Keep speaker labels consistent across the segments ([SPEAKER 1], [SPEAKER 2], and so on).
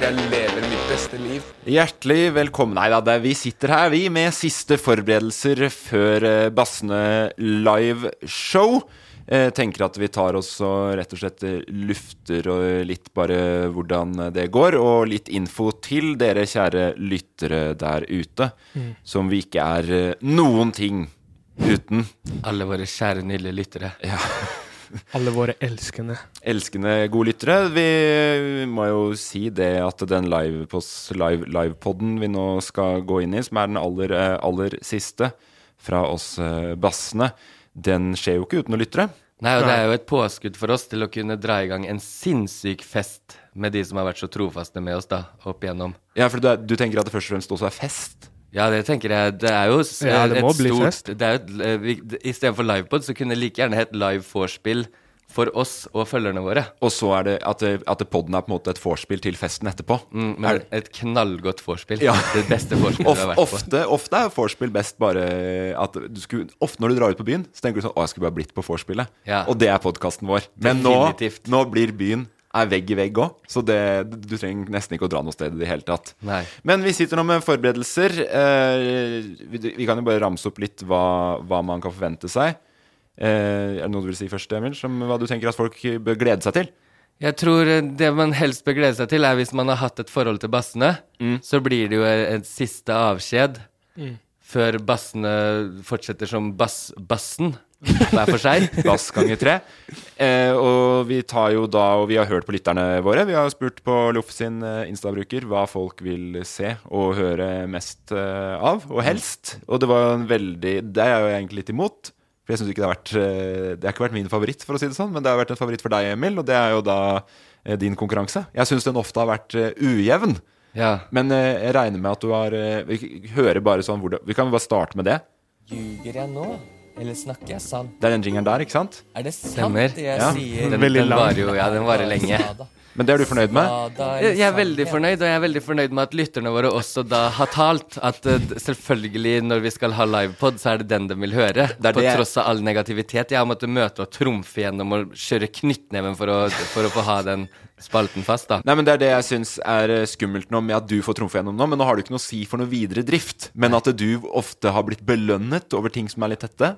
[SPEAKER 1] Jeg lever mitt beste liv.
[SPEAKER 2] Hjertelig velkommen. Nei da, det er- vi sitter her, vi, med siste forberedelser før eh, Bassene live-show. Eh, tenker at vi tar oss og rett og slett eh, lufter og litt bare hvordan det går, og litt info til dere kjære lyttere der ute, som vi ikke er noen ting uten.
[SPEAKER 1] Alle våre kjære, nydelige lyttere.
[SPEAKER 2] Ja.
[SPEAKER 3] Alle våre elskende.
[SPEAKER 2] Elskende gode lyttere. Vi må jo si det at den livepoden live, livepodden vi nå skal gå inn i, som er den aller, eh, aller siste fra oss eh, bassene, den skjer jo ikke uten å lyttere.
[SPEAKER 1] Nei, og det er jo et påskudd for oss til å kunne dra i gang en sinnssyk fest med de som har vært så trofaste med oss da, opp igjennom.
[SPEAKER 2] Ja, for du, er, du tenker at det først og fremst også er fest?
[SPEAKER 1] Ja, det tenker jeg. Det er jo
[SPEAKER 3] Ja, det
[SPEAKER 1] et stort. Det er et- eh, vi- I stedet for livepod så kunne det like gjerne hett live vorspiel for oss og følgerne våre.
[SPEAKER 2] Og så er det at, at det podden er på en måte et vorspiel til festen etterpå.
[SPEAKER 1] Mm, men
[SPEAKER 2] Er-
[SPEAKER 1] et knallgodt vorspiel.
[SPEAKER 2] Ja.
[SPEAKER 1] Det beste vorspielet
[SPEAKER 2] Of,
[SPEAKER 1] vi har vært på.
[SPEAKER 2] ofte, ofte er vorspiel best bare at du skulle, Ofte når du drar ut på byen, så tenker du sånn Å, jeg skulle bare blitt på vorspielet.
[SPEAKER 1] Ja.
[SPEAKER 2] Og det er podkasten vår. Men nå, nå blir byen er vegg i vegg òg, så det, du trenger nesten ikke å dra noe sted i det hele tatt.
[SPEAKER 1] Nei.
[SPEAKER 2] Men vi sitter nå med forberedelser. Eh, vi, vi kan jo bare ramse opp litt hva, hva man kan forvente seg. Eh, er det noe du vil si først, Emil? Som hva du tenker at folk bør glede seg til?
[SPEAKER 1] Jeg tror eh, det man helst bør glede seg til, er hvis man har hatt et forhold til bassene,
[SPEAKER 2] Mm.
[SPEAKER 1] så blir det jo en siste avskjed før bassene fortsetter som bass, bassen hver for seg.
[SPEAKER 2] Bass ganger tre. Eh, og vi tar jo da, og vi har hørt på lytterne våre. Vi har spurt på Loff sin eh, Insta-bruker hva folk vil se og høre mest eh, av, og helst. Og det var en veldig Det er jeg jo egentlig litt imot. For jeg synes ikke det har vært eh, Det har ikke vært min favoritt, for å si det sånn, men det har vært en favoritt for deg, Emil, og det er jo da din konkurranse. Jeg syns den ofte har vært ujevn.
[SPEAKER 1] Ja.
[SPEAKER 2] Men jeg regner med at du har Vi hører bare sånn hvordan Vi kan bare starte med det.
[SPEAKER 4] Ljuger jeg nå? Eller snakker jeg sant?
[SPEAKER 2] Det er den jingeren der, ikke sant?
[SPEAKER 4] Er det sant
[SPEAKER 1] Stemmer.
[SPEAKER 4] det jeg
[SPEAKER 2] Ja.
[SPEAKER 4] sier?
[SPEAKER 1] Den,
[SPEAKER 3] Veldig
[SPEAKER 1] den
[SPEAKER 3] lang.
[SPEAKER 1] varer jo Ja, den varer lenge.
[SPEAKER 2] Men det er du fornøyd med?
[SPEAKER 1] Jeg, jeg er veldig fornøyd, og jeg er veldig fornøyd med at lytterne våre også da har talt at eh, d- selvfølgelig når vi skal ha livepod, så er det den de vil høre.
[SPEAKER 2] Det er
[SPEAKER 1] på
[SPEAKER 2] det-
[SPEAKER 1] tross av all negativitet. Jeg har måttet møte og trumfe gjennom og kjøre knyttneven for å, for å få ha den spalten fast, da.
[SPEAKER 2] Nei, men Det er det jeg syns er eh, skummelt nå med at du får trumfe gjennom nå. Men nå har du ikke noe å si for noe videre drift. Men at du ofte har blitt belønnet over ting som er litt tette.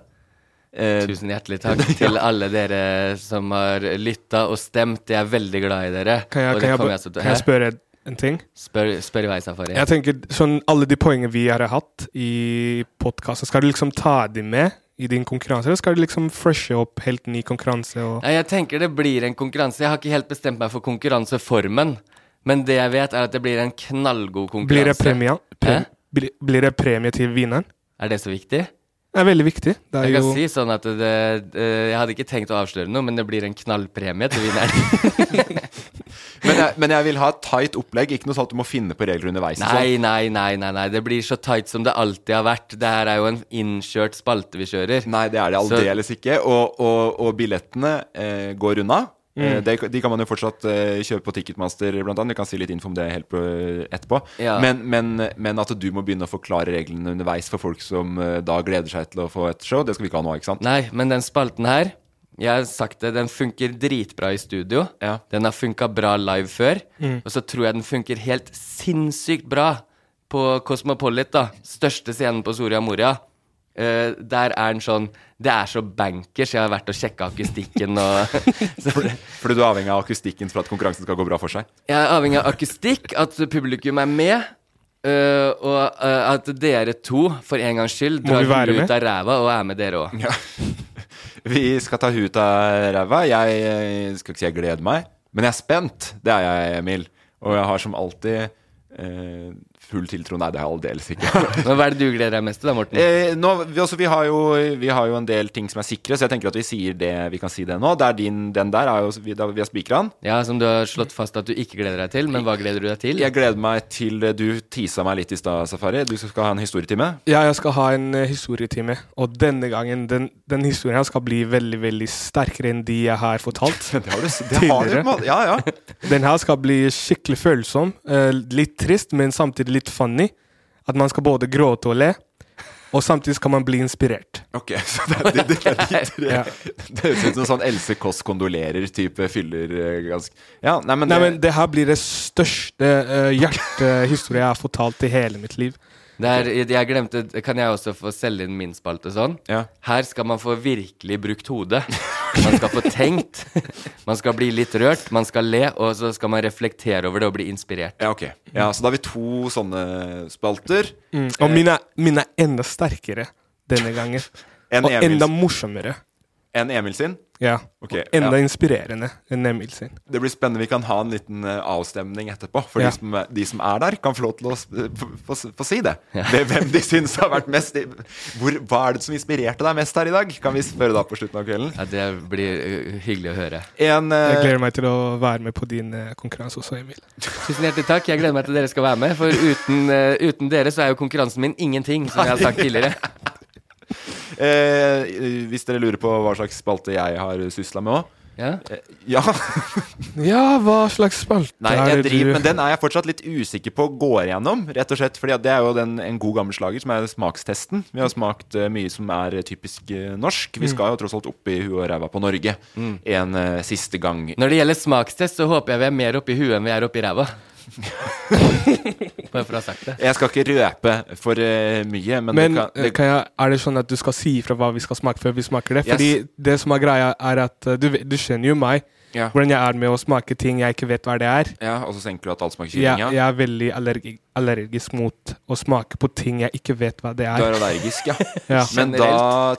[SPEAKER 2] Eh,
[SPEAKER 1] Tusen hjertelig takk til alle dere som har lytta og stemt. Jeg er veldig glad i dere.
[SPEAKER 3] Kan jeg, kan jeg,
[SPEAKER 1] jeg
[SPEAKER 3] jeg spørre en ting?
[SPEAKER 1] Spør, spør i vei, Safari.
[SPEAKER 3] Jeg tenker sånn Alle de poengene vi har hatt i podkasten, skal du liksom ta dem med i din konkurranse, eller skal du liksom freshe opp helt ny konkurranse? Og
[SPEAKER 1] Nei, jeg tenker det blir en konkurranse. Jeg har ikke helt bestemt meg for konkurranseformen. Men det jeg vet, er at det blir en knallgod konkurranse.
[SPEAKER 3] blir det premie? Pre, blir, blir det premie til vinneren?
[SPEAKER 1] Er det så viktig?
[SPEAKER 3] Det er veldig viktig. Det er
[SPEAKER 1] Jeg kan
[SPEAKER 3] jo
[SPEAKER 1] si sånn at det, det, Jeg hadde ikke tenkt å avsløre noe, men det blir en knallpremie til vinneren.
[SPEAKER 2] Men jeg, men jeg vil ha et tight opplegg, ikke noe sånn at du må finne på regler underveis.
[SPEAKER 1] Nei,
[SPEAKER 2] sånn.
[SPEAKER 1] nei, nei, nei, nei. Det blir så tight som det alltid har vært. Det her er jo en innkjørt spalte vi kjører.
[SPEAKER 2] Nei, det er det
[SPEAKER 1] Så-
[SPEAKER 2] aldeles ikke. Og, og, og billettene eh, går unna.
[SPEAKER 1] Mm.
[SPEAKER 2] Eh, det, de kan man jo fortsatt eh, kjøpe på Ticketmaster, blant annet. Vi kan si litt info om det helt på, etterpå.
[SPEAKER 1] Ja.
[SPEAKER 2] Men, men, men at du må begynne å forklare reglene underveis for folk som eh, da gleder seg til å få et show, det skal vi ikke ha nå, ikke sant?
[SPEAKER 1] Nei, men den spalten her Jeg har sagt det, den funker dritbra i studio.
[SPEAKER 2] Ja.
[SPEAKER 1] Den har funka bra live før. Og så tror jeg den funker helt sinnssykt bra på Cosmopolit, da. Største scenen på Soria Moria. Eh, der er den sånn Det er så bankers. Jeg har vært og sjekka akustikken og
[SPEAKER 2] Fordi for du er avhengig av akustikken for at konkurransen skal gå bra for seg?
[SPEAKER 1] Jeg er avhengig av akustikk, at publikum er med. Uh, og uh, at dere to, for en gangs skyld, drar
[SPEAKER 3] vi
[SPEAKER 1] huet ut av ræva og er med dere òg.
[SPEAKER 2] Ja. Vi skal ta huet ut av ræva. Jeg skal ikke si jeg gleder meg, men jeg er spent. Det er jeg, Emil. Og jeg har som alltid eh, full tiltro Nei, det har jeg aldeles ikke.
[SPEAKER 1] Men hva er det du gleder deg mest til, da, Morten?
[SPEAKER 2] Eh, nå, vi, altså, vi, har jo, vi har jo en del ting som er sikre, så jeg tenker at vi sier det vi kan si det nå. Det er din, den der er jo, vi, da, vi har spikra den.
[SPEAKER 1] Ja, Som du har slått fast at du ikke gleder deg til, men hva gleder du deg til?
[SPEAKER 2] Jeg gleder meg til Du tisa meg litt i stad, Safari. Du skal ha en historietime.
[SPEAKER 3] Ja, jeg skal ha en eh, historietime, og denne gangen Den, den historien her skal bli veldig veldig sterkere enn de jeg har fortalt.
[SPEAKER 2] Det har du, det har du. Ja, ja.
[SPEAKER 3] Den her skal bli skikkelig følsom. eh, litt trist, men samtidig litt funny. At man skal både gråte og le. Og samtidig skal man bli inspirert.
[SPEAKER 2] Ok, så det, det, det, er de tre
[SPEAKER 3] Ja.
[SPEAKER 2] Det høres ut som sånn Else Kåss kondolerer-type fyller eh, ganske Ja, nei, men,
[SPEAKER 3] Nei,
[SPEAKER 2] det,
[SPEAKER 3] men Det her blir det største uh, hjertehistorie jeg har fortalt i hele mitt liv.
[SPEAKER 1] Det er, jeg glemte, Kan jeg også få selge inn min spalte sånn?
[SPEAKER 2] Ja.
[SPEAKER 1] Her skal man få virkelig brukt hodet. Man skal få tenkt. Man skal bli litt rørt, man skal le, og så skal man reflektere over det og bli inspirert.
[SPEAKER 2] Ja, ok. Ja, så da har vi to sånne spalter.
[SPEAKER 3] Og mine, mine er enda sterkere denne gangen.
[SPEAKER 2] En
[SPEAKER 3] og
[SPEAKER 2] Emil-
[SPEAKER 3] enda morsommere.
[SPEAKER 2] En Emil sin.
[SPEAKER 3] Ja.
[SPEAKER 2] Okay,
[SPEAKER 3] og enda
[SPEAKER 2] ja.
[SPEAKER 3] inspirerende enn Emil sin.
[SPEAKER 2] Det blir spennende. Vi kan ha en liten eh, avstemning etterpå. For
[SPEAKER 3] Ja.
[SPEAKER 2] de, som, de som er der, kan få lov til å få, få, si det. Hvem- Hvem de syns har vært mest hvor, Hva er det som inspirerte deg mest her i dag? Kan vi spørre da på slutten av kvelden.
[SPEAKER 1] Ja, Det blir uh, hyggelig å høre.
[SPEAKER 2] En
[SPEAKER 3] Jeg
[SPEAKER 2] eh,
[SPEAKER 3] gleder meg til å være med på din uh, konkurranse også, Emil.
[SPEAKER 1] Tusen hjertelig takk. Jeg gleder meg til dere skal være med. For uten, uh, uten dere så er jo konkurransen min ingenting, som jeg har sagt tidligere.
[SPEAKER 2] Eh, Hvis dere lurer på hva slags spalte jeg har sysla med òg
[SPEAKER 1] Ja.
[SPEAKER 2] Ja.
[SPEAKER 3] Ja, hva slags spalte
[SPEAKER 2] Nei,
[SPEAKER 3] er
[SPEAKER 2] jeg
[SPEAKER 3] det
[SPEAKER 2] driver,
[SPEAKER 3] du
[SPEAKER 2] men den er jeg fortsatt litt usikker på går igjennom. Rett og slett, fordi det er jo den, en god gammel slager som er smakstesten. Vi har smakt eh, mye som er eh, typisk eh, norsk. Vi skal jo tross alt opp i huet og ræva på Norge en uh, siste gang.
[SPEAKER 1] Når det gjelder smakstest, så håper jeg vi er mer oppi huet enn vi er oppi ræva. Bare for å ha sagt det.
[SPEAKER 2] Jeg skal ikke røpe for uh, mye, men,
[SPEAKER 3] Men
[SPEAKER 2] det kan,
[SPEAKER 3] eh,
[SPEAKER 2] det,
[SPEAKER 3] kan jeg, er det sånn at du skal si ifra hva vi skal smake før vi smaker det?
[SPEAKER 2] Yes.
[SPEAKER 3] Fordi det som er greia, er at eh, du, du kjenner jo meg.
[SPEAKER 2] Ja.
[SPEAKER 3] Hvordan jeg er med å smake ting jeg ikke vet hva det er.
[SPEAKER 2] ja, Og så tenker du at alt smaker
[SPEAKER 3] Jeg,
[SPEAKER 2] kylling?
[SPEAKER 3] jeg
[SPEAKER 2] Ja.
[SPEAKER 3] er veldig allergi, allergisk mot å smake på ting jeg ikke vet hva det er.
[SPEAKER 2] Du
[SPEAKER 3] er.
[SPEAKER 2] er allergisk, ja.
[SPEAKER 3] Ja.
[SPEAKER 2] Men da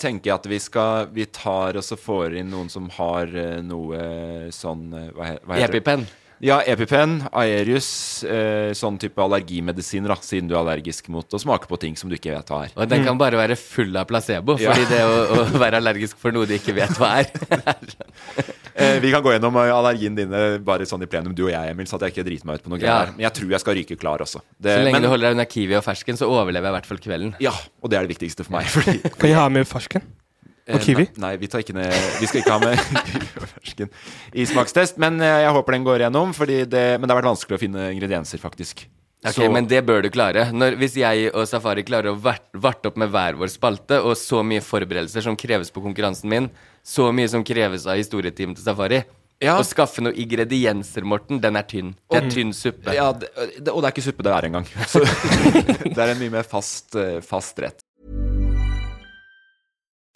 [SPEAKER 2] tenker jeg at vi skal Vi tar og så får inn noen som har eh, noe sånn eh, Hva, he, hva heter det?
[SPEAKER 1] EpiPen.
[SPEAKER 2] Ja, EpiPen, Aerius, eh, sånn type allergimedisiner, da, siden du er allergisk mot å smake på ting som du ikke vet hva er.
[SPEAKER 1] Og den kan bare være full av placebo,
[SPEAKER 2] Ja.
[SPEAKER 1] fordi det å, å være allergisk for noe de ikke vet hva er
[SPEAKER 2] Eh, vi kan gå gjennom eh, allergien dine bare sånn i plenum, du og jeg, Emil, så at jeg ikke driter meg ut på noe
[SPEAKER 1] Ja.
[SPEAKER 2] greier. Men jeg tror jeg skal ryke klar også. Det,
[SPEAKER 1] Så lenge
[SPEAKER 2] men,
[SPEAKER 1] du holder deg unna kiwi og fersken, så overlever jeg i hvert fall kvelden.
[SPEAKER 2] Ja, og det er det viktigste for meg. Fordi,
[SPEAKER 3] Kan jeg ha med fersken?
[SPEAKER 2] Eh,
[SPEAKER 3] Og kiwi?
[SPEAKER 2] Nei, nei, vi, tar ikke ned, vi skal ikke ha med i smakstest. Men eh, jeg håper den går gjennom, fordi det, men det har vært vanskelig å finne ingredienser, faktisk.
[SPEAKER 1] Ok,
[SPEAKER 2] Så-
[SPEAKER 1] Men det bør du klare. Når, hvis jeg og Safari klarer å vart- varte opp med hver vår spalte, og så mye forberedelser som kreves på konkurransen min, så mye som kreves av historietimen til Safari
[SPEAKER 2] Ja.
[SPEAKER 1] Å skaffe noen ingredienser, Morten, den er tynn. Det er tynn suppe.
[SPEAKER 2] Ja, det, det, og det er ikke suppe det er engang. Så det er en mye mer fast, eh, fast rett.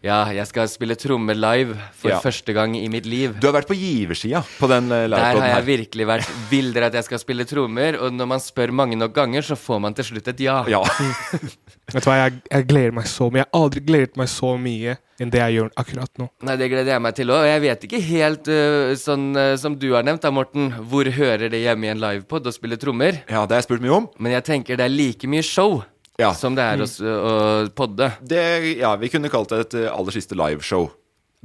[SPEAKER 1] Ja, jeg skal spille trommer live for
[SPEAKER 2] Ja.
[SPEAKER 1] første gang i mitt liv.
[SPEAKER 2] Du har vært på giversida på den eh,
[SPEAKER 1] Der har jeg
[SPEAKER 2] her.
[SPEAKER 1] virkelig vært Vil dere at jeg skal spille trommer? Og når man spør mange nok ganger, så får man til slutt et ja.
[SPEAKER 2] Ja.
[SPEAKER 3] Vet du hva, jeg, jeg gleder meg så mye. Jeg har aldri gledet meg så mye enn det jeg gjør akkurat nå.
[SPEAKER 1] Nei, det gleder jeg meg til òg. Og jeg vet ikke helt uh, sånn uh, som du har nevnt, da, Morten. Hvor hører det hjemme i en livepod å spille trommer?
[SPEAKER 2] Ja, det har jeg spurt mye om.
[SPEAKER 1] Men jeg tenker det er like mye show
[SPEAKER 2] Ja.
[SPEAKER 1] som det er å, å podde.
[SPEAKER 2] Det, ja, vi kunne kalt det et eh, aller siste liveshow.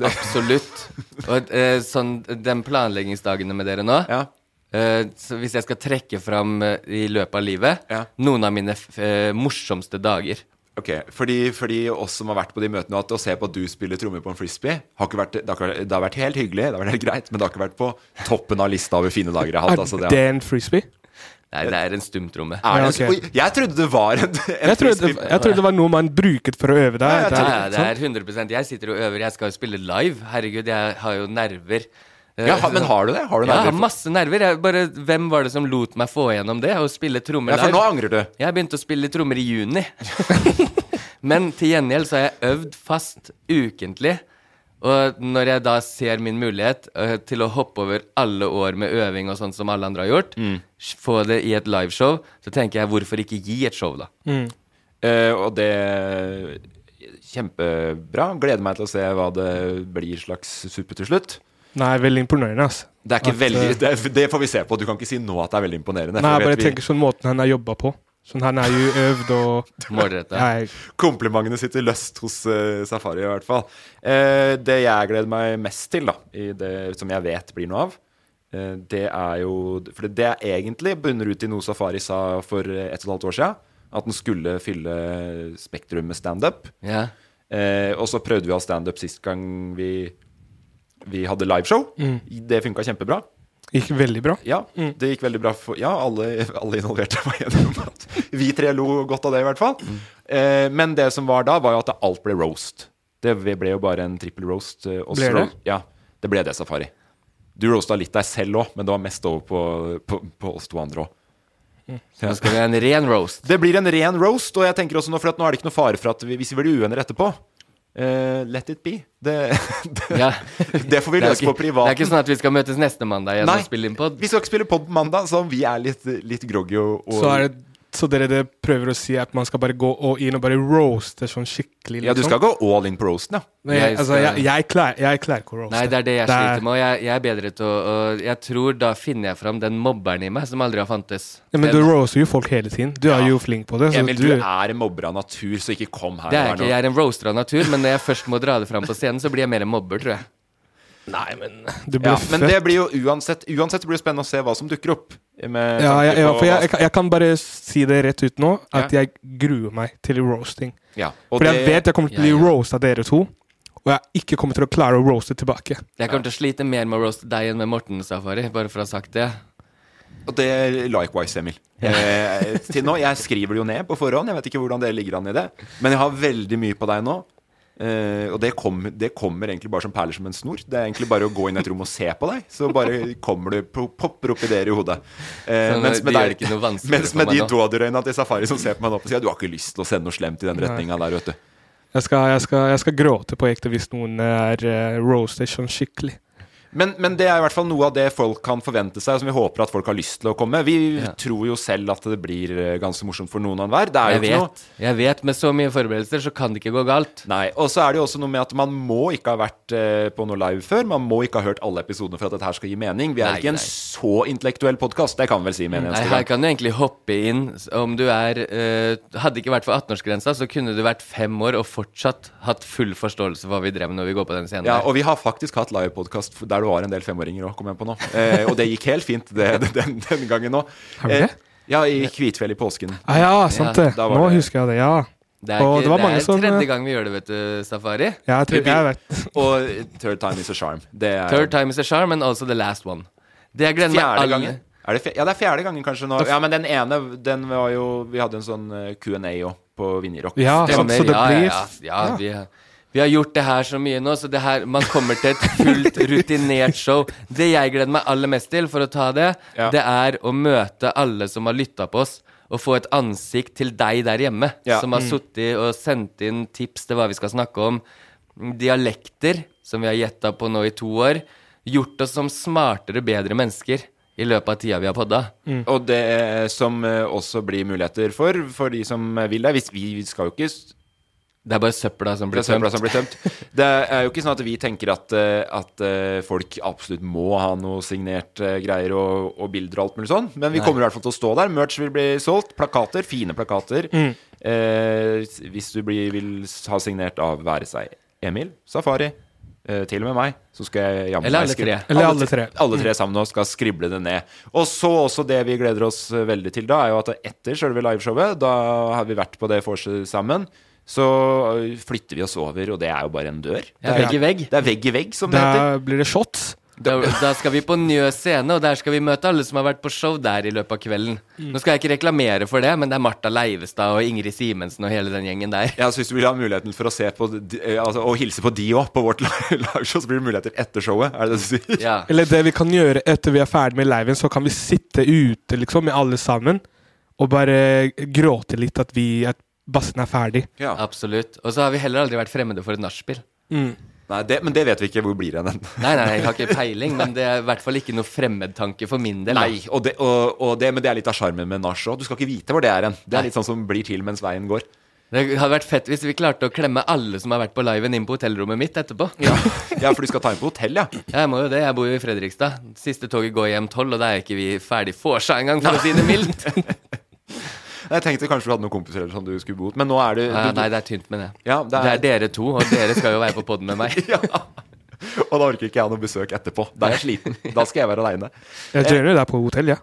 [SPEAKER 1] Absolutt. Og eh, sånn den planleggingsdagene med dere nå
[SPEAKER 2] Ja.
[SPEAKER 1] eh, så Hvis jeg skal trekke fram øh, i løpet av livet
[SPEAKER 2] Ja.
[SPEAKER 1] noen av mine øh, morsomste dager
[SPEAKER 2] Ok, fordi, fordi oss som har vært på de møtene, at å se på at du spiller trommer på en frisbee, har ikke vært, det, har det har vært helt hyggelig, det har vært helt greit, men det har ikke vært på toppen av lista over fine dager jeg har
[SPEAKER 3] Er
[SPEAKER 2] hatt. Altså, det,
[SPEAKER 3] det en frisbee?
[SPEAKER 1] Nei, det er en stumtromme.
[SPEAKER 3] Ja,
[SPEAKER 2] okay. Jeg trodde det var en, en
[SPEAKER 3] Jeg trodde, jeg trodde det var noe man bruket for å øve deg.
[SPEAKER 2] Ja,
[SPEAKER 3] Det er-
[SPEAKER 1] Ja, ja, det er 100% Jeg sitter og øver. Jeg skal jo spille live. Herregud, jeg har jo nerver.
[SPEAKER 2] Ja, men har du det? Har du
[SPEAKER 1] Ja, jeg har masse nerver. Jeg bare, hvem var det som lot meg få gjennom det? Å spille trommer
[SPEAKER 2] Ja, for nå
[SPEAKER 1] live.
[SPEAKER 2] angrer du.
[SPEAKER 1] Jeg begynte å spille trommer i juni. Men til gjengjeld så har jeg øvd fast ukentlig. Og når jeg da ser min mulighet uh, til å hoppe over alle år med øving og sånn som alle andre har gjort,
[SPEAKER 2] Mm.
[SPEAKER 1] få det i et liveshow, så tenker jeg hvorfor ikke gi et show, da?
[SPEAKER 2] Eh, og det Kjempebra. Gleder meg til å se hva det blir slags suppe til slutt.
[SPEAKER 3] Nei, veldig imponerende. Altså.
[SPEAKER 2] Det er ikke
[SPEAKER 3] At,
[SPEAKER 2] veldig
[SPEAKER 3] eh,
[SPEAKER 2] det, det får vi se på. Du kan ikke si nå at det er veldig imponerende.
[SPEAKER 3] Nei, jeg bare
[SPEAKER 2] vi-
[SPEAKER 3] tenker sånn måten han har jobba på. Sånn Han er jo øvd og
[SPEAKER 1] Målretta.
[SPEAKER 2] Komplimentene sitter løst hos uh, Safari, i hvert fall. Uh, det jeg gleder meg mest til, da, i det som jeg vet blir noe av, uh, det er jo For det er egentlig bunner ut i noe Safari sa for et og et halvt år siden. At den skulle fylle Spektrum med standup.
[SPEAKER 1] Yeah.
[SPEAKER 2] Eh, og så prøvde vi å ha standup sist gang vi, vi hadde liveshow. Det funka kjempebra.
[SPEAKER 3] Gikk veldig bra.
[SPEAKER 2] Ja, det gikk veldig bra for Ja, alle, alle involverte var enige om at vi tre lo godt av det, i hvert fall. Eh, men det som var da, var jo at alt ble roast. Det ble jo bare en trippel roast. eh,
[SPEAKER 3] Ble det?
[SPEAKER 2] Ja, det ble det, Safari. Du roasta litt deg selv òg, men det var mest over på, på, på oss to andre òg.
[SPEAKER 1] Så skal vi ha en ren roast.
[SPEAKER 2] Det blir en ren roast, og jeg tenker også nå, for at nå er det ikke noe fare for at vi, hvis vi blir uenige etterpå eh, Let it be. Det, det,
[SPEAKER 1] Ja.
[SPEAKER 2] det får vi løse på
[SPEAKER 1] privaten. det er ikke sånn at vi skal møtes neste mandag igjen
[SPEAKER 2] Nei.
[SPEAKER 1] og spille inn pod.
[SPEAKER 2] Vi skal ikke spille pod på mandag, så vi er litt, litt groggy og, og
[SPEAKER 3] Så er det Så dere det prøver å si at man skal bare gå all in og bare roaste sånn skikkelig?
[SPEAKER 2] Ja, du skal gå all in på roasten, ja.
[SPEAKER 3] Nei, jeg, altså, jeg, jeg, klarer, jeg klarer ikke å roaste.
[SPEAKER 1] Nei, det er det jeg sliter med. Og jeg, jeg er bedre til å og Jeg tror da finner jeg fram den mobberen i meg som aldri har fantes.
[SPEAKER 3] Ja, men
[SPEAKER 1] Den-
[SPEAKER 3] du roaster jo folk hele tiden. Du er jo flink på det. Så
[SPEAKER 2] Emil,
[SPEAKER 3] du,
[SPEAKER 2] du er en mobber av natur, så ikke kom her.
[SPEAKER 1] Det er ikke,
[SPEAKER 2] noe-
[SPEAKER 1] jeg er en roaster av natur, men når jeg først må dra det fram på scenen, så blir jeg mer en mobber, tror jeg.
[SPEAKER 3] Nei, men du blir
[SPEAKER 2] ja,
[SPEAKER 3] født.
[SPEAKER 2] Men det blir jo uansett Uansett blir det spennende å se hva som dukker opp. Med
[SPEAKER 3] ja, jeg, ja, for jeg, jeg, kan- jeg kan bare si det rett ut nå, at
[SPEAKER 2] Ja.
[SPEAKER 3] jeg gruer meg til roasting.
[SPEAKER 2] Ja, og
[SPEAKER 3] For jeg vet jeg kommer til å bli
[SPEAKER 1] Ja, ja.
[SPEAKER 3] roast av dere to, og jeg ikke kommer til å klare å roaste tilbake.
[SPEAKER 1] Jeg kommer til å slite mer med å roaste deg enn med Morten Safari, bare for å ha sagt det.
[SPEAKER 2] Og det er likewise, Emil. Eh, til nå, Jeg skriver det jo ned på forhånd. Jeg vet ikke hvordan dere ligger an i det. Men jeg har veldig mye på deg nå. Eh, og det, kom, det kommer egentlig bare som perler som en snor. Det er egentlig bare å gå inn i et rom og se på deg, så bare kommer du, po- popper opp ideer i hodet.
[SPEAKER 1] Uh,
[SPEAKER 2] mens med,
[SPEAKER 1] gjør
[SPEAKER 2] deg,
[SPEAKER 1] ikke noe
[SPEAKER 2] mens med de
[SPEAKER 1] nå.
[SPEAKER 2] dådyrøyna til Safari som ser på meg nå sier sida, du har ikke lyst til å sende noe slemt i den retninga der, vet du.
[SPEAKER 3] Jeg skal, jeg skal, jeg skal gråte på ekte hvis noen er uh, roasted sånn skikkelig.
[SPEAKER 2] Men, men det er i hvert fall noe av det folk kan forvente seg, som vi håper at folk har lyst til å komme. Vi
[SPEAKER 1] Ja.
[SPEAKER 2] tror jo selv at det blir eh, ganske morsomt for noen og enhver. Det er jo
[SPEAKER 1] ikke
[SPEAKER 2] ikke noe
[SPEAKER 1] jeg vet, med så mye forberedelser så kan det ikke gå galt.
[SPEAKER 2] Nei, og så er det jo også noe med at man må ikke ha vært eh, på noe live før. Man må ikke ha hørt alle episodene for at dette her skal gi mening. Vi er
[SPEAKER 1] Nei,
[SPEAKER 2] ikke en
[SPEAKER 1] nei.
[SPEAKER 2] så intellektuell podkast, det kan vi vel si med en eneste gang.
[SPEAKER 1] her kan du egentlig hoppe inn om du er eh, Hadde ikke vært for 18-årsgrensa, så kunne du vært fem år og fortsatt hatt full forståelse for hva vi drev med når vi går på den scenen.
[SPEAKER 2] Ja,
[SPEAKER 1] der.
[SPEAKER 2] og vi har faktisk hatt livepodkast der det var en del femåringer òg, kom jeg på nå. Eh, og det gikk helt fint det, den, den gangen
[SPEAKER 3] òg.
[SPEAKER 2] Eh, ja, i Kvitfjell i påsken.
[SPEAKER 3] Ah, ja, sant det.
[SPEAKER 2] da
[SPEAKER 3] Nå
[SPEAKER 2] det-
[SPEAKER 3] husker jeg det, ja.
[SPEAKER 1] Det er, ikke,
[SPEAKER 3] det
[SPEAKER 1] det er
[SPEAKER 3] som,
[SPEAKER 1] tredje
[SPEAKER 3] eh,
[SPEAKER 1] gang vi gjør det, vet du, Safari.
[SPEAKER 3] Ja, jeg, tror, jeg vet.
[SPEAKER 2] Og third time is a charm. Det er
[SPEAKER 1] Third time is a charm, and also the last one. Det jeg gleder meg alle-
[SPEAKER 2] Er det ja, det er fjerde gangen kanskje nå. Ja, men den ene, den var jo Vi hadde en sånn eh, Q&A òg på Vinjerock.
[SPEAKER 3] Ja,
[SPEAKER 2] Det
[SPEAKER 3] så det
[SPEAKER 1] ja,
[SPEAKER 3] blir
[SPEAKER 1] ja, ja, ja, vi, vi har gjort det her så mye nå, så det her, man kommer til et fullt rutinert show. Det jeg gleder meg aller mest til, for å ta det,
[SPEAKER 2] Ja.
[SPEAKER 1] det er å møte alle som har lytta på oss. Og få et ansikt til deg der hjemme,
[SPEAKER 2] Ja.
[SPEAKER 1] som har
[SPEAKER 3] Mm.
[SPEAKER 1] sittet og sendt inn tips til hva vi skal snakke om. Dialekter, som vi har gjetta på nå i to år. Gjort oss som smartere, bedre mennesker i løpet av tida vi har podda.
[SPEAKER 2] Og det som eh, også blir muligheter for, for de som vil det. Hvis vi skal jo ikke
[SPEAKER 1] Det er bare søpla som blir
[SPEAKER 2] er
[SPEAKER 1] tømt.
[SPEAKER 2] som blir tømt. Det er jo ikke sånn at vi tenker at, eh, at eh, folk absolutt må ha noe signert eh, greier og, og bilder og alt mulig sånn, men vi
[SPEAKER 1] Nei.
[SPEAKER 2] kommer i hvert fall til å stå der. Merch vil bli solgt. Plakater. Fine plakater.
[SPEAKER 3] Mm.
[SPEAKER 2] Eh, hvis du blir, vil ha signert av være seg Emil, Safari, eh, til og med meg, så skal jeg jammen
[SPEAKER 1] Eller
[SPEAKER 2] meg
[SPEAKER 1] alle
[SPEAKER 2] skrive-
[SPEAKER 1] tre.
[SPEAKER 3] Eller alle tre.
[SPEAKER 2] Alle tre sammen nå skal skrible det ned. Og så også det vi gleder oss veldig til da, er jo at etter selve liveshowet, da har vi vært på det vorset sammen, så flytter vi oss over, og det er jo bare en dør.
[SPEAKER 1] Det er vegg i vegg.
[SPEAKER 2] Det er vegg i vegg, som det heter.
[SPEAKER 3] Da blir det shots.
[SPEAKER 1] Da, da skal vi på Njø scene, og der skal vi møte alle som har vært på show der i løpet av kvelden. Nå skal jeg ikke reklamere for det, men det er Martha Leivestad og Ingrid Simensen og hele den gjengen der.
[SPEAKER 2] Ja, så Hvis du vil ha muligheten for å se på eh, altså, og hilse på de òg, på vårt liveshow, så blir det muligheter etter showet. Er det det du sier?
[SPEAKER 1] Ja.
[SPEAKER 3] Eller det vi kan gjøre etter vi er ferdig med liven, så kan vi sitte ute liksom med alle sammen og bare gråte litt at vi at bassen er ferdig.
[SPEAKER 2] Ja.
[SPEAKER 1] Absolutt. Og så har vi heller aldri vært fremmede for et nachspiel.
[SPEAKER 2] Nei, det, Men det vet vi ikke hvor blir hen.
[SPEAKER 1] Nei, nei, jeg har ikke peiling, men det er i hvert fall ikke noe fremmedtanke for min del.
[SPEAKER 2] Nei, og det, og, og det, men det er litt av sjarmen med nach òg. Du skal ikke vite hvor det er hen. Det
[SPEAKER 1] Nei.
[SPEAKER 2] er litt sånn som blir til mens veien går.
[SPEAKER 1] Det hadde vært fett hvis vi klarte å klemme alle som har vært på liven, inn på hotellrommet mitt etterpå.
[SPEAKER 2] Ja, ja for du skal ta inn på hotell, ja.
[SPEAKER 1] Jeg må jo det, jeg bor jo i Fredrikstad. Siste toget går hjem tolv, og da er ikke vi ferdig vorsa engang, for å si det mildt.
[SPEAKER 2] Jeg tenkte kanskje du hadde noen kompiser eller sånn du skulle bo hos, men nå er det
[SPEAKER 1] du,
[SPEAKER 2] du,
[SPEAKER 1] nei, det er tynt med det.
[SPEAKER 2] Ja, det
[SPEAKER 1] Det
[SPEAKER 2] er,
[SPEAKER 1] er dere to, og dere skal jo være på poden med meg.
[SPEAKER 2] ja. Og da orker ikke jeg noe besøk etterpå. Da er jeg sliten. Da skal jeg være aleine.
[SPEAKER 3] Jeg joiner deg på hotell, ja.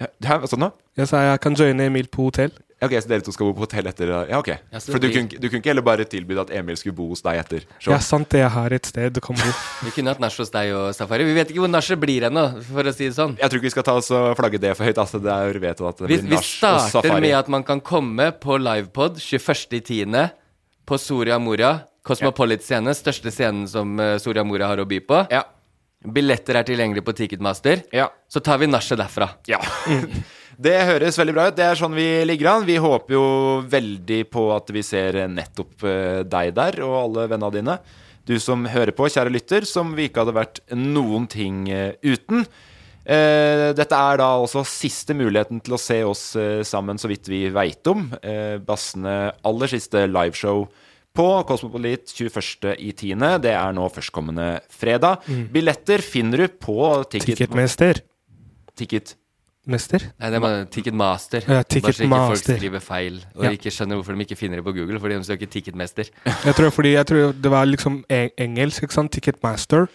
[SPEAKER 2] Ja, sånn da?
[SPEAKER 3] Jeg sa jeg kan joine Emil på hotell.
[SPEAKER 2] Ok, Så dere to skal bo på hotell etter Ja, ok.
[SPEAKER 1] Ja,
[SPEAKER 2] For du
[SPEAKER 1] vi...
[SPEAKER 2] kunne, du kunne ikke heller bare tilby at Emil skulle bo hos deg etter show?
[SPEAKER 3] Ja, sant det. Jeg har et sted du kan bo.
[SPEAKER 1] Vi kunne hatt nach hos deg og Safari. Vi vet ikke hvor nachet blir ennå, for å si det sånn.
[SPEAKER 2] Jeg tror ikke vi skal ta oss og flagge det for høyt. Altså, det er vet at det
[SPEAKER 1] Vi,
[SPEAKER 2] blir
[SPEAKER 1] vi
[SPEAKER 2] vi
[SPEAKER 1] starter med at man kan komme på livepod 21.10. på Soria Moria. Cosmopolit scene, største scenen som eh, Soria Moria har å by på.
[SPEAKER 2] Ja.
[SPEAKER 1] Billetter er tilgjengelig på Ticketmaster.
[SPEAKER 2] Ja.
[SPEAKER 1] Så tar vi nachet derfra.
[SPEAKER 2] Ja. Det høres veldig bra ut. Det er sånn vi ligger an. Vi håper jo veldig på at vi ser nettopp eh, deg der, og alle vennene dine. Du som hører på, kjære lytter, som vi ikke hadde vært noen ting eh, uten. Eh, dette er da også siste muligheten til å se oss sammen, så vidt vi veit om. Bassene aller siste liveshow på Cosmopolit 21.10. Det er nå førstkommende fredag.
[SPEAKER 3] Mm.
[SPEAKER 2] Billetter finner du på Ticket...
[SPEAKER 3] Ticketmester.
[SPEAKER 2] Ticket...
[SPEAKER 3] Mester?
[SPEAKER 1] Nei, det er Ticketmaster.
[SPEAKER 3] Ja,
[SPEAKER 1] Bare så ikke folk skriver feil og
[SPEAKER 3] Ja.
[SPEAKER 1] ikke skjønner hvorfor de ikke finner det på Google, fordi de søker Ticketmester.
[SPEAKER 3] Jeg tror, fordi, jeg tror det var liksom engelsk, ikke sant? Ticketmaster.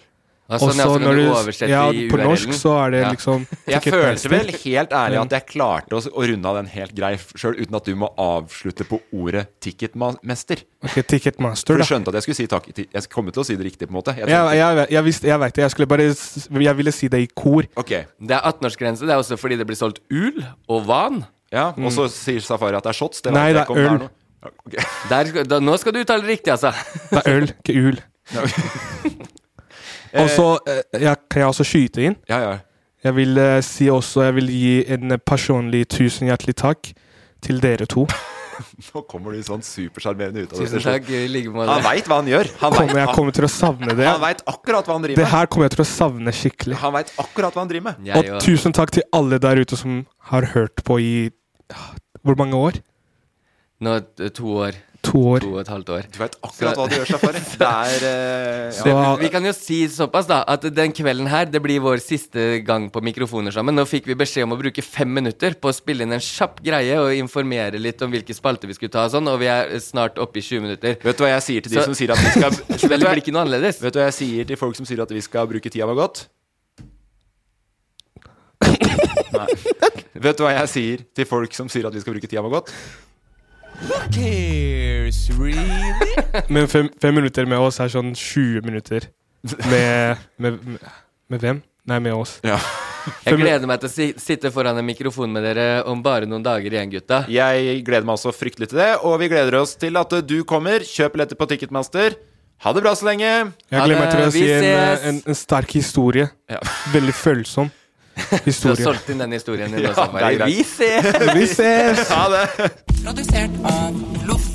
[SPEAKER 1] Ja, Også ja,
[SPEAKER 3] når
[SPEAKER 1] du
[SPEAKER 3] du- ja,
[SPEAKER 1] i
[SPEAKER 3] På norsk så er det
[SPEAKER 1] Ja.
[SPEAKER 3] liksom
[SPEAKER 2] Jeg følte vel helt ærlig at jeg klarte å, å runde av den helt grei sjøl, uten at du må avslutte på ordet ticketmaster.
[SPEAKER 3] Ok, Ticketmaster,
[SPEAKER 2] For du skjønte at jeg skulle si takk Jeg kom til å si det riktig, på en måte. Jeg
[SPEAKER 3] Ja, jeg, jeg, visste, jeg vet det. Jeg skulle bare Jeg ville si det i kor.
[SPEAKER 2] Ok.
[SPEAKER 1] Det er 18-årsgrense. Det er også fordi det blir solgt ul og van.
[SPEAKER 2] Ja, og så sier Safari at det er shots. Det
[SPEAKER 3] Mm. Nei, det er øl.
[SPEAKER 2] Okay.
[SPEAKER 1] Der, da, nå skal du uttale det riktig, altså.
[SPEAKER 3] Det er øl, ikke ul. Og så eh, ja, kan jeg også skyte inn.
[SPEAKER 2] Ja, ja.
[SPEAKER 3] Jeg vil eh, si også Jeg vil gi en personlig tusen hjertelig takk til dere to.
[SPEAKER 2] Nå kommer du sånn supersjarmerende ut av det.
[SPEAKER 1] Takk. I like måte.
[SPEAKER 2] Han veit hva han gjør. Han
[SPEAKER 3] Kommer, jeg kommer til å savne det.
[SPEAKER 2] Han veit akkurat hva han driver
[SPEAKER 3] Det
[SPEAKER 2] med.
[SPEAKER 3] her kommer jeg til å savne skikkelig.
[SPEAKER 2] Han veit akkurat hva han driver med.
[SPEAKER 1] Jeg
[SPEAKER 3] Og
[SPEAKER 1] og-
[SPEAKER 3] tusen takk til alle der ute som har hørt på i ah, Hvor mange år?
[SPEAKER 1] Nå eh, to år.
[SPEAKER 3] To år.
[SPEAKER 1] To og et halvt år.
[SPEAKER 2] Du veit akkurat hva du gjør, Safari. Det er uh,
[SPEAKER 3] Så-
[SPEAKER 2] ja.
[SPEAKER 1] Det, vi kan jo si såpass, da, at den kvelden her Det blir vår siste gang på mikrofoner sammen. Nå fikk vi beskjed om å bruke fem minutter på å spille inn en kjapp greie og informere litt om hvilke spalter vi skulle ta og sånn, og vi er snart oppe i 20 minutter.
[SPEAKER 2] Vet du hva jeg sier til de
[SPEAKER 1] Så-
[SPEAKER 2] som sier at vi skal
[SPEAKER 1] Kvelden blir ikke noe annerledes.
[SPEAKER 2] vet du hva jeg sier til folk som sier at vi skal bruke tida vår godt? Nei. Vet du hva jeg sier til folk som sier at vi skal bruke tida vår godt?
[SPEAKER 4] Cares, really?
[SPEAKER 3] Men fem, fem minutter med oss er sånn 20 minutter med Med, med, med hvem? Nei, med oss.
[SPEAKER 2] Ja.
[SPEAKER 1] Jeg gleder meg til å si, sitte foran en mikrofon med dere om bare noen dager igjen, gutta.
[SPEAKER 2] Jeg gleder meg også fryktelig til det, og vi gleder oss til at du kommer. Kjøp billetter på Ticketmaster. Ha det bra så lenge.
[SPEAKER 3] Jeg gleder meg til å si en, en, en sterk historie.
[SPEAKER 2] Ja.
[SPEAKER 3] Veldig følsom
[SPEAKER 1] Du har solgt inn den historien din
[SPEAKER 2] Ja, er
[SPEAKER 1] Vi ses!
[SPEAKER 3] Vi ses!
[SPEAKER 2] Ha det.
[SPEAKER 4] Produsert av Loff.